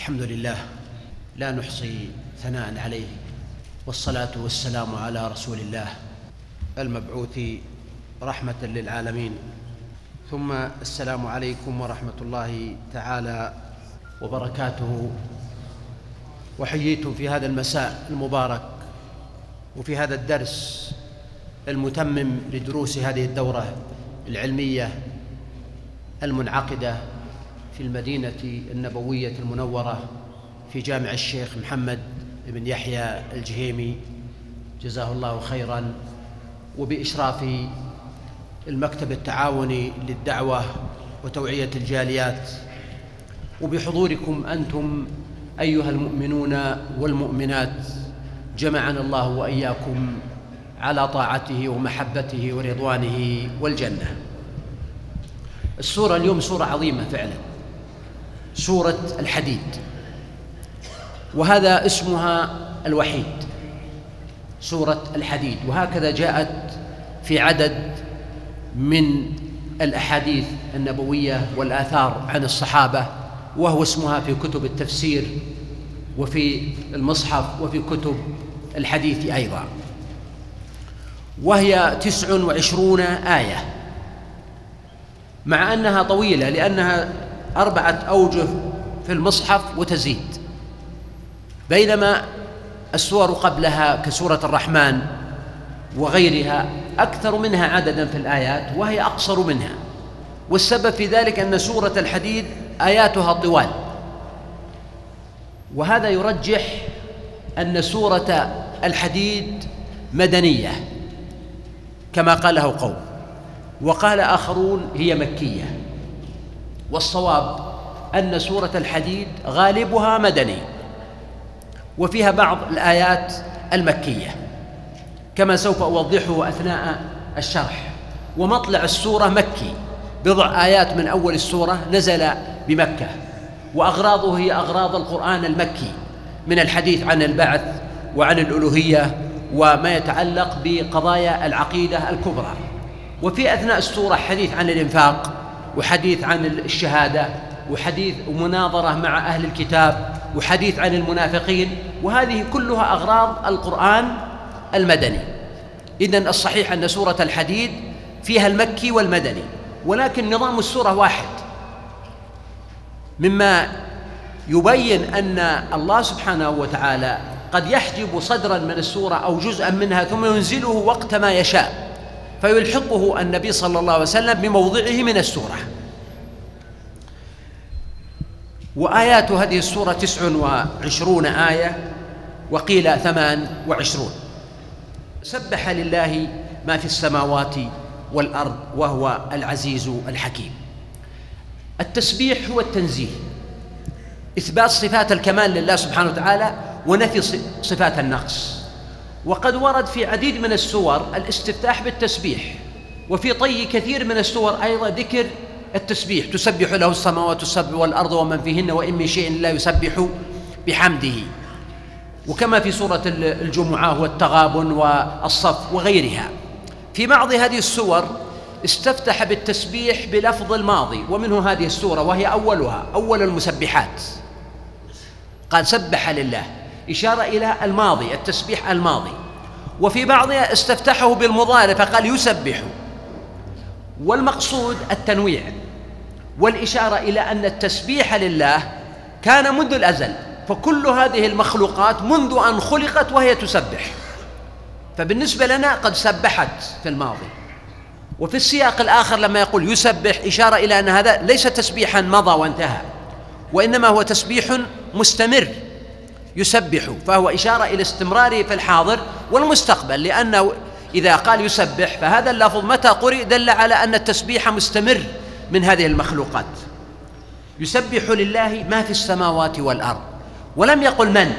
الحمد لله لا نحصي ثناء عليه والصلاة والسلام على رسول الله المبعوث رحمة للعالمين. ثم السلام عليكم ورحمة الله تعالى وبركاته. وحييتم في هذا المساء المبارك وفي هذا الدرس المتمم لدروس هذه الدورة العلمية المنعقدة في المدينة النبوية المنورة في جامع الشيخ محمد بن يحيى الجهيمي. جزاه الله خيرا. وبإشراف المكتب التعاوني للدعوة وتوعية الجاليات. وبحضوركم أنتم أيها المؤمنون والمؤمنات. جمعنا الله وإياكم على طاعته ومحبته ورضوانه والجنة. السورة اليوم سورة عظيمة فعلا. سورة الحديد. وهذا اسمها الوحيد سورة الحديد. وهكذا جاءت في عدد من الأحاديث النبوية والآثار عن الصحابة وهو اسمها في كتب التفسير وفي المصحف وفي كتب الحديث أيضا. وهي تسع وعشرون آية مع أنها طويلة لأنها أربعة أوجه في المصحف وتزيد. بينما السور قبلها كسورة الرحمن وغيرها أكثر منها عددا في الآيات وهي أقصر منها. والسبب في ذلك أن سورة الحديد آياتها طوال. وهذا يرجح أن سورة الحديد مدنية كما قاله قوم. وقال آخرون هي مكية. والصواب أن سورة الحديد غالبها مدني وفيها بعض الآيات المكية كما سوف أوضحه أثناء الشرح. ومطلع السورة مكي بضع آيات من أول السورة نزل بمكة وأغراضه هي أغراض القرآن المكي من الحديث عن البعث وعن الألوهية وما يتعلق بقضايا العقيدة الكبرى. وفي أثناء السورة حديث عن الإنفاق وحديث عن الشهادة وحديث ومناظرة مع أهل الكتاب وحديث عن المنافقين وهذه كلها أغراض القرآن المدني. إذن الصحيح أن سورة الحديد فيها المكي والمدني ولكن نظام السورة واحد. مما يبين أن الله سبحانه وتعالى قد يحجب صدرا من السورة أو جزءا منها ثم ينزله وقت ما يشاء. فيلحقه النبي صلى الله عليه وسلم بموضعه من السورة. وآيات هذه السورة تسع وعشرون آية وقيل ثمان وعشرون. سبح لله ما في السماوات والأرض وهو العزيز الحكيم. التسبيح هو التنزيه إثبات صفات الكمال لله سبحانه وتعالى ونفي صفات النقص. وقد ورد في عديد من السور الاستفتاح بالتسبيح وفي طي كثير من السور أيضا ذكر التسبيح تسبح له السماوات السبع والأرض ومن فيهن وإن من شيء لا يسبح بحمده. وكما في سورة الجمعة والتغابن والصف وغيرها. في بعض هذه السور استفتح بالتسبيح بلفظ الماضي ومنه هذه السورة وهي أولها أول المسبحات. قال سبح لله. إشارة إلى الماضي التسبيح الماضي. وفي بعضها استفتحه بالمضارع فقال يسبح. والمقصود التنويع. والإشارة إلى أن التسبيح لله كان منذ الأزل فكل هذه المخلوقات منذ أن خلقت وهي تسبح. فبالنسبة لنا قد سبحت في الماضي. وفي السياق الآخر لما يقول يسبح إشارة إلى أن هذا ليس تسبيحا مضى وانتهى وإنما هو تسبيح مستمر. يسبح فهو إشارة إلى استمراره في الحاضر والمستقبل لأنه إذا قال يسبح فهذا اللفظ متى قرئ دل على أن التسبيح مستمر من هذه المخلوقات. يسبح لله ما في السماوات والأرض ولم يقل من؟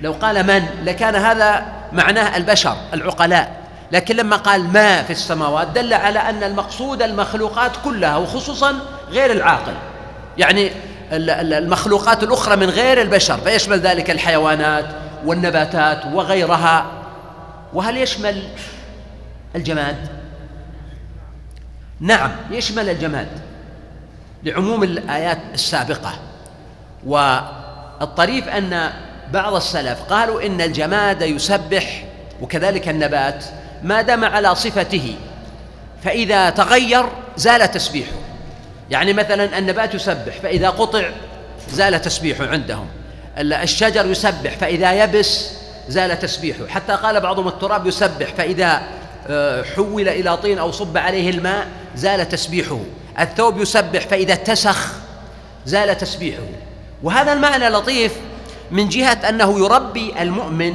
لو قال من لكان هذا معناه البشر العقلاء. لكن لما قال ما في السماوات دل على أن المقصود المخلوقات كلها وخصوصا غير العاقل. يعني المخلوقات الأخرى من غير البشر فيشمل ذلك الحيوانات والنباتات وغيرها؟ وهل يشمل الجماد؟ نعم يشمل الجماد لعموم الآيات السابقة. والطريف أن بعض السلف قالوا إن الجماد يسبح وكذلك النبات ما دام على صفته فإذا تغير زال تسبيحه. يعني مثلا النبات يسبح فإذا قطع زال تسبيحه عندهم. الشجر يسبح فإذا يبس زال تسبيحه. حتى قال بعضهم التراب يسبح فإذا آه، حول إلى طين أو صب عليه الماء زال تسبيحه. الثوب يسبح فإذا اتسخ زال تسبيحه. وهذا المعنى لطيف من جهة أنه يربي المؤمن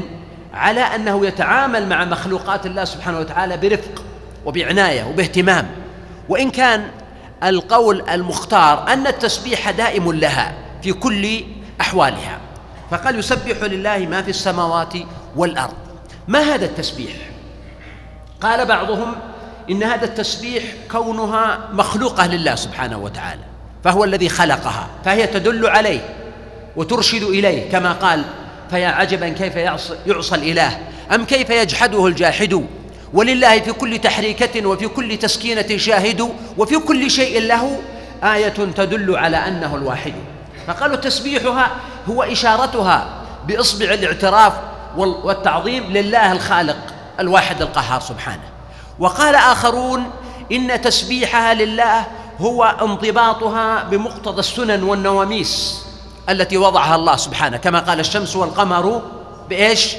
على أنه يتعامل مع مخلوقات الله سبحانه وتعالى برفق وبعناية وباهتمام. وإن كان القول المختار أن التسبيح دائم لها في كل أحوالها. فقال يسبح لله ما في السماوات والأرض. ما هذا التسبيح؟ قال بعضهم إن هذا التسبيح كونها مخلوقة لله سبحانه وتعالى فهو الذي خلقها فهي تدل عليه وترشد إليه كما قال فيا عجبا كيف يعصى, الإله أم كيف يجحده الجاحد؟ ولله في كل تحريكة وفي كل تسكينة شاهد وفي كل شيء له آية تدل على أنه الواحد. فقالوا تسبيحها هو إشارتها بإصبع الاعتراف والتعظيم لله الخالق الواحد القهار سبحانه. وقال آخرون إن تسبيحها لله هو انضباطها بمقتضى السنن والنواميس التي وضعها الله سبحانه. كما قال الشمس والقمر بإيش؟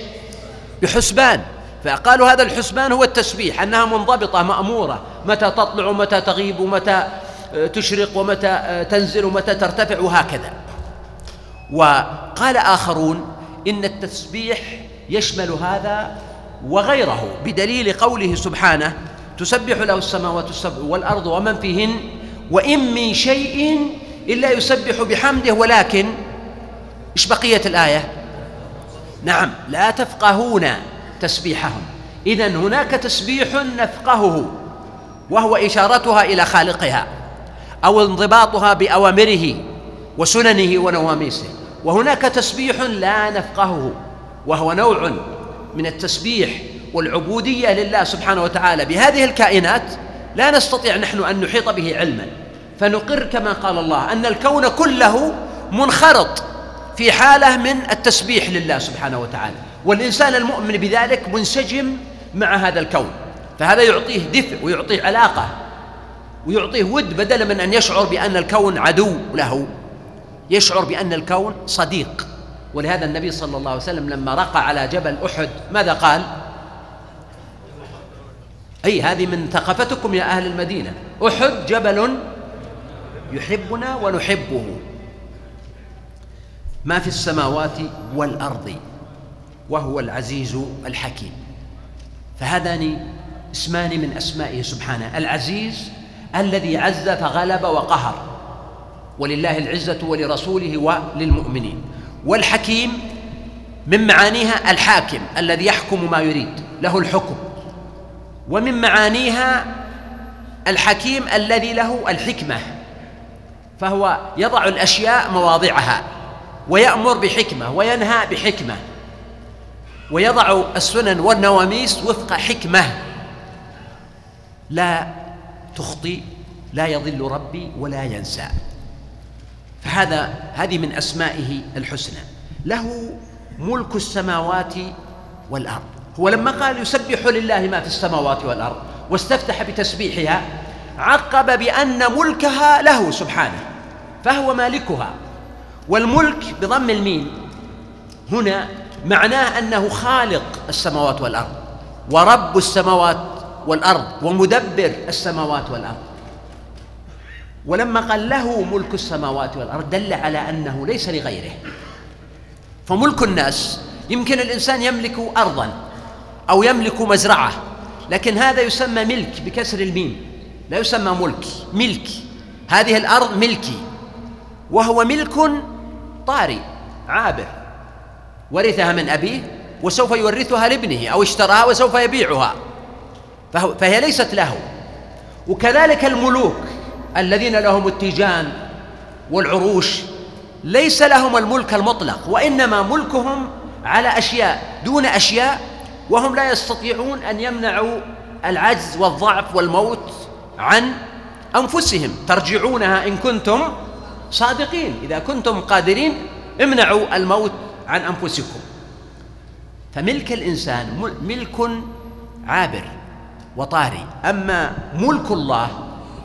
بحسبان. فقالوا هذا الحسبان هو التسبيح أنها منضبطة مأمورة. متى تطلع ومتى تغيب ومتى تشرق ومتى تنزل ومتى ترتفع وهكذا. وقال آخرون إن التسبيح يشمل هذا وغيره بدليل قوله سبحانه تسبح له السماوات السبع والأرض ومن فيهن وإن من شيء إلا يسبح بحمده ولكن إيش بقية الآية؟ نعم لا تفقهون. تسبيحهم. اذا هناك تسبيح نفقهه وهو إشارتها إلى خالقها أو انضباطها بأوامره وسننه ونواميسه. وهناك تسبيح لا نفقهه وهو نوع من التسبيح والعبودية لله سبحانه وتعالى. بهذه الكائنات لا نستطيع نحن أن نحيط به علما. فنقر كما قال الله أن الكون كله منخرط في حالة من التسبيح لله سبحانه وتعالى. والإنسان المؤمن بذلك منسجم مع هذا الكون. فهذا يعطيه دفء ويعطيه علاقة ويعطيه ود بدلا من أن يشعر بأن الكون عدو له. يشعر بأن الكون صديق. ولهذا النبي صلى الله عليه وسلم لما رقى على جبل أحد ماذا قال؟ أي هذه من ثقافتكم يا أهل المدينة. أحد جبل يحبنا ونحبه. ما في السماوات والأرض. وهو العزيز الحكيم. فهذان اسمان من أسمائه سبحانه. العزيز الذي عز فغلب وقهر. ولله العزة ولرسوله وللمؤمنين. والحكيم من معانيها الحاكم الذي يحكم ما يريد. له الحكم. ومن معانيها الحكيم الذي له الحكمة. فهو يضع الأشياء مواضعها. ويأمر بحكمة. وينهى بحكمة. ويضع السنن والنواميس وفق حكمة. لا تخطي لا يضل ربي ولا ينسى. فهذا هذه من أسمائه الحسنى. له ملك السماوات والأرض. هو لما قال يسبح لله ما في السماوات والأرض واستفتح بتسبيحها عقب بأن ملكها له سبحانه فهو مالكها. والملك بضم الميم هنا معناه أنه خالق السماوات والأرض ورب السماوات والأرض ومدبر السماوات والأرض. ولما قال له ملك السماوات والأرض دل على أنه ليس لغيره. فملك الناس يمكن الإنسان يملك ارضا أو يملك مزرعة لكن هذا يسمى ملك بكسر الميم. لا يسمى ملك ملك. هذه الأرض ملكي وهو ملك طاري عابر. ورثها من أبيه وسوف يورثها لابنه أو اشتراها وسوف يبيعها. فهي ليست له. وكذلك الملوك الذين لهم التيجان والعروش ليس لهم الملك المطلق وإنما ملكهم على أشياء دون أشياء وهم لا يستطيعون أن يمنعوا العجز والضعف والموت عن أنفسهم. ترجعونها إن كنتم صادقين. إذا كنتم قادرين امنعوا الموت عن أنفسكم. فملك الإنسان ملك عابر وطاري. أما ملك الله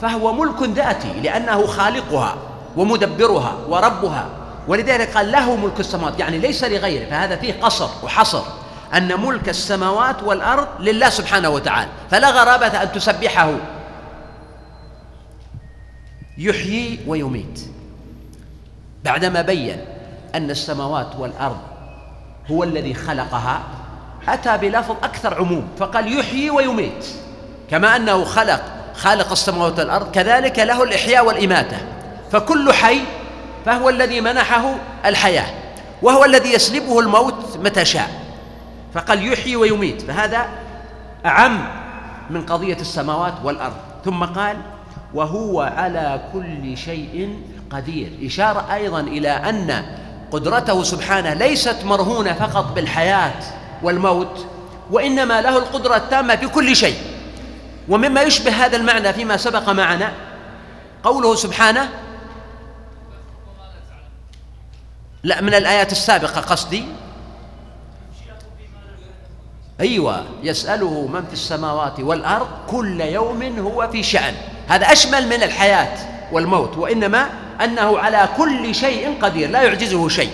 فهو ملك ذاتي لأنه خالقها ومدبرها وربها. ولذلك قال له ملك السماوات يعني ليس لغيره فهذا فيه قصر وحصر أن ملك السماوات والأرض لله سبحانه وتعالى. فلا غرابة أن تسبحه. يحيي ويميت. بعدما بين أن السماوات والأرض هو الذي خلقها أتى بلفظ أكثر عموم فقال يحيي ويميت. كما أنه خلق خالق السماوات والأرض كذلك له الإحياء والإماتة. فكل حي فهو الذي منحه الحياة وهو الذي يسلبه الموت متى شاء. فقال يحيي ويميت فهذا أعم من قضية السماوات والأرض. ثم قال وهو على كل شيء قدير. إشارة أيضا إلى أن قدرته سبحانه ليست مرهونة فقط بالحياة والموت وإنما له القدرة التامة في كل شيء. ومما يشبه هذا المعنى فيما سبق معنا قوله سبحانه لا من الآيات السابقة قصدي. أيوة يسأله من في السماوات والأرض كل يوم هو في شأن. هذا أشمل من الحياة. والموت وإنما أنه على كل شيء قدير لا يعجزه شيء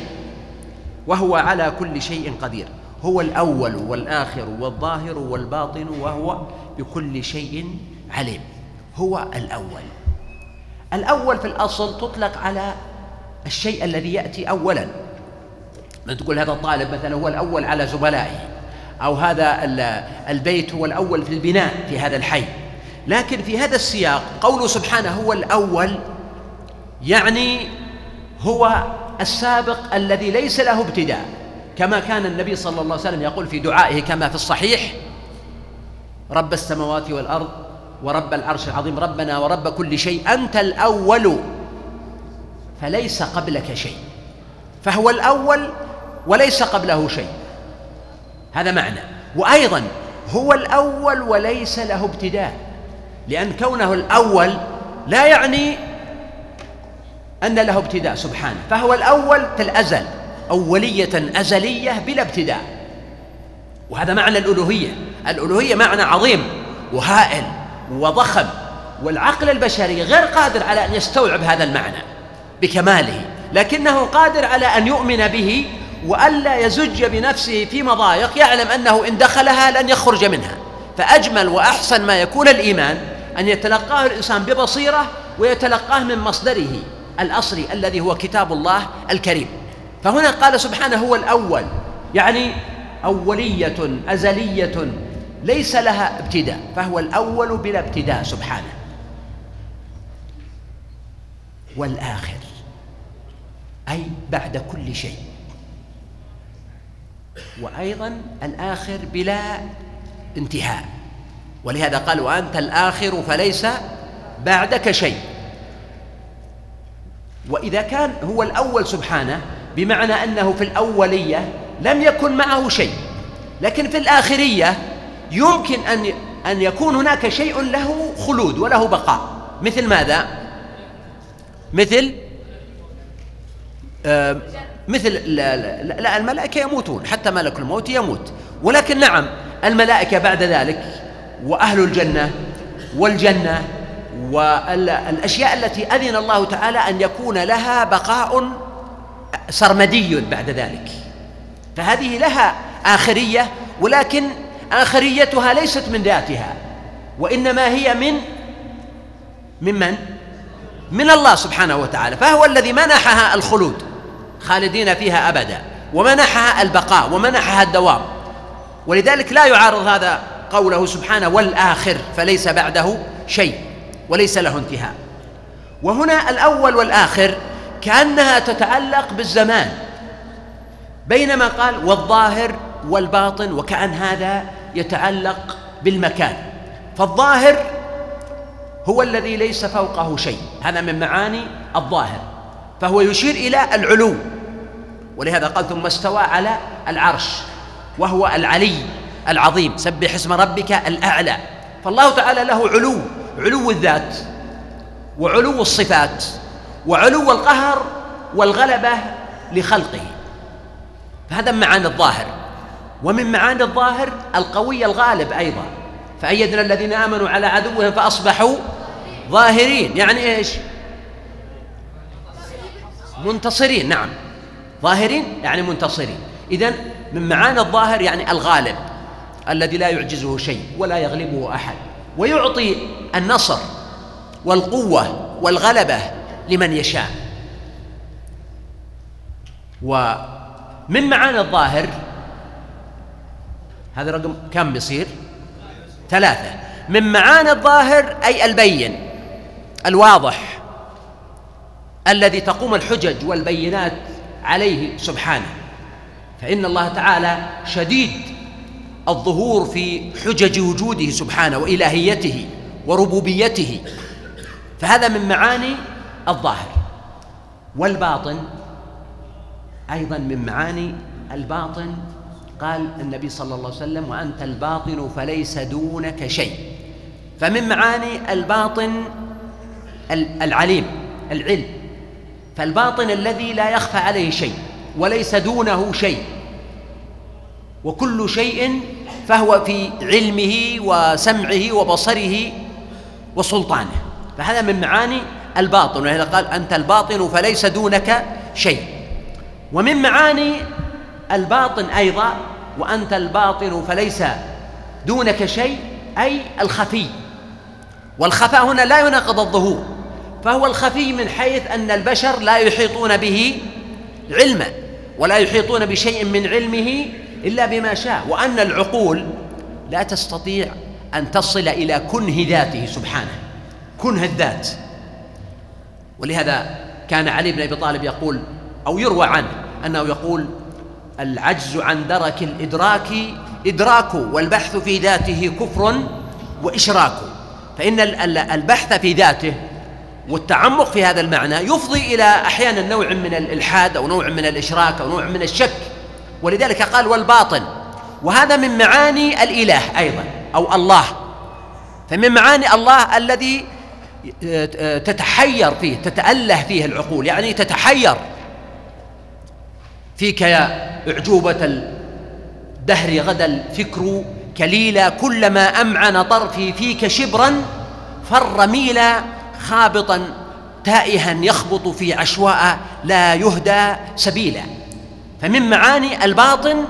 وهو على كل شيء قدير هو الأول والآخر والظاهر والباطن وهو بكل شيء عليم هو الأول. الأول في الأصل تطلق على الشيء الذي يأتي أولا. من تقول هذا الطالب مثلا هو الأول على زملائه أو هذا البيت هو الأول في البناء في هذا الحي. لكن في هذا السياق قوله سبحانه هو الأول يعني هو السابق الذي ليس له ابتداء كما كان النبي صلى الله عليه وسلم يقول في دعائه كما في الصحيح رب السماوات والأرض ورب العرش العظيم ربنا ورب كل شيء أنت الأول فليس قبلك شيء فهو الأول وليس قبله شيء. هذا معنى. وأيضا هو الأول وليس له ابتداء. لأن كونه الأول لا يعني أن له ابتداء سبحانه. فهو الأول في الأزل أولية أزلية بلا ابتداء. وهذا معنى الألوهية. الألوهية معنى عظيم وهائل وضخم والعقل البشري غير قادر على أن يستوعب هذا المعنى بكماله لكنه قادر على أن يؤمن به وألا يزج بنفسه في مضايق يعلم أنه إن دخلها لن يخرج منها. فأجمل وأحسن ما يكون الإيمان أن يتلقاه الإنسان ببصيرة ويتلقاه من مصدره الأصلي الذي هو كتاب الله الكريم. فهنا قال سبحانه هو الأول يعني أولية أزلية ليس لها ابتداء فهو الأول بلا ابتداء سبحانه. والآخر أي بعد كل شيء. وأيضا الآخر بلا انتهاء. ولهذا قال وأنت الآخر فليس بعدك شيء. وإذا كان هو الأول سبحانه بمعنى أنه في الأولية لم يكن معه شيء لكن في الآخرية يمكن أن أن يكون هناك شيء له خلود وله بقاء. مثل ماذا؟ مثل آه مثل لا, لا, لا الملائكة يموتون حتى ملك الموت يموت. ولكن نعم الملائكة بعد ذلك وأهل الجنة والجنة والأشياء التي أذن الله تعالى أن يكون لها بقاء سرمدي بعد ذلك. فهذه لها آخرية ولكن آخريتها ليست من ذاتها وإنما هي من ممن؟ من الله سبحانه وتعالى. فهو الذي منحها الخلود خالدين فيها أبدا ومنحها البقاء ومنحها الدوام. ولذلك لا يعارض هذا قوله سبحانه والآخر فليس بعده شيء وليس له انتهاء. وهنا الأول والآخر كأنها تتعلق بالزمان بينما قال والظاهر والباطن وكأن هذا يتعلق بالمكان. فالظاهر هو الذي ليس فوقه شيء هذا من معاني الظاهر فهو يشير إلى العلو. ولهذا قال ثم استوى على العرش وهو العلي. العظيم. سبح اسم ربك الأعلى. فالله تعالى له علو علو الذات وعلو الصفات وعلو القهر والغلبة لخلقه. فهذا معاني الظاهر. ومن معاني الظاهر القوي الغالب أيضا. فأيدنا الذين آمنوا على عدوهم فأصبحوا ظاهرين. يعني إيش؟ منتصرين. نعم. ظاهرين يعني منتصرين. إذن من معاني الظاهر يعني الغالب. الذي لا يعجزه شيء ولا يغلبه أحد ويعطي النصر والقوة والغلبة لمن يشاء. ومن معاني الظاهر هذا رقم كم بيصير؟ ثلاثة. من معاني الظاهر أي البين الواضح الذي تقوم الحجج والبينات عليه سبحانه. فإن الله تعالى شديد الظهور في حجج وجوده سبحانه وإلهيته وربوبيته. فهذا من معاني الظاهر. والباطن أيضا من معاني الباطن. قال النبي صلى الله عليه وسلم وأنت الباطن فليس دونك شيء. فمن معاني الباطن العليم العلم. فالباطن الذي لا يخفى عليه شيء وليس دونه شيء. وكل شيء فهو في علمه وسمعه وبصره وسلطانه. فهذا من معاني الباطن. ولهذا قال أنت الباطن فليس دونك شيء. ومن معاني الباطن أيضا وأنت الباطن فليس دونك شيء أي الخفي. والخفاء هنا لا يناقض الظهور. فهو الخفي من حيث أن البشر لا يحيطون به علما ولا يحيطون بشيء من علمه إلا بما شاء وأن العقول لا تستطيع أن تصل إلى كنه ذاته سبحانه كنه الذات. ولهذا كان علي بن أبي طالب يقول أو يروى عنه أنه يقول العجز عن درك الإدراك إدراك والبحث في ذاته كفر وإشراك. فإن البحث في ذاته والتعمق في هذا المعنى يفضي إلى أحيانا نوع من الإلحاد أو نوع من الإشراك أو نوع من الشك. ولذلك قال والباطن وهذا من معاني الإله أيضا أو الله. فمن معاني الله الذي تتحير فيه تتأله فيه العقول. يعني تتحير فيك يا أعجوبة الدهر غدا الفكر كليلا. كلما أمعن طرفي فيك شبرا فر ميلا خابطا تائها يخبط في عشواء لا يهدى سبيلا. فمن معاني الباطن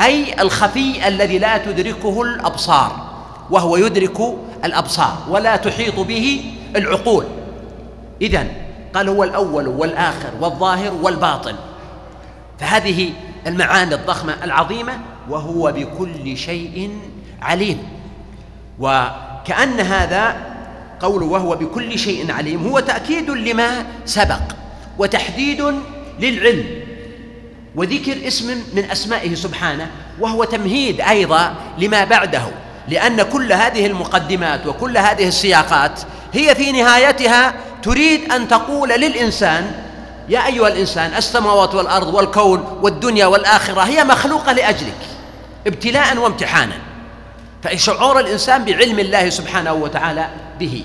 أي الخفي الذي لا تدركه الأبصار وهو يدرك الأبصار ولا تحيط به العقول. إذن قال هو الأول والآخر والظاهر والباطن. فهذه المعاني الضخمة العظيمة وهو بكل شيء عليم. وكأن هذا قول وهو بكل شيء عليم هو تأكيد لما سبق وتحديد للعلم. وذكر اسم من أسمائه سبحانه وهو تمهيد أيضا لما بعده لأن كل هذه المقدمات وكل هذه السياقات هي في نهايتها تريد أن تقول للإنسان يا أيها الإنسان السماوات والأرض والكون والدنيا والآخرة هي مخلوقة لأجلك ابتلاء وامتحانا. فشعور الإنسان بعلم الله سبحانه وتعالى به.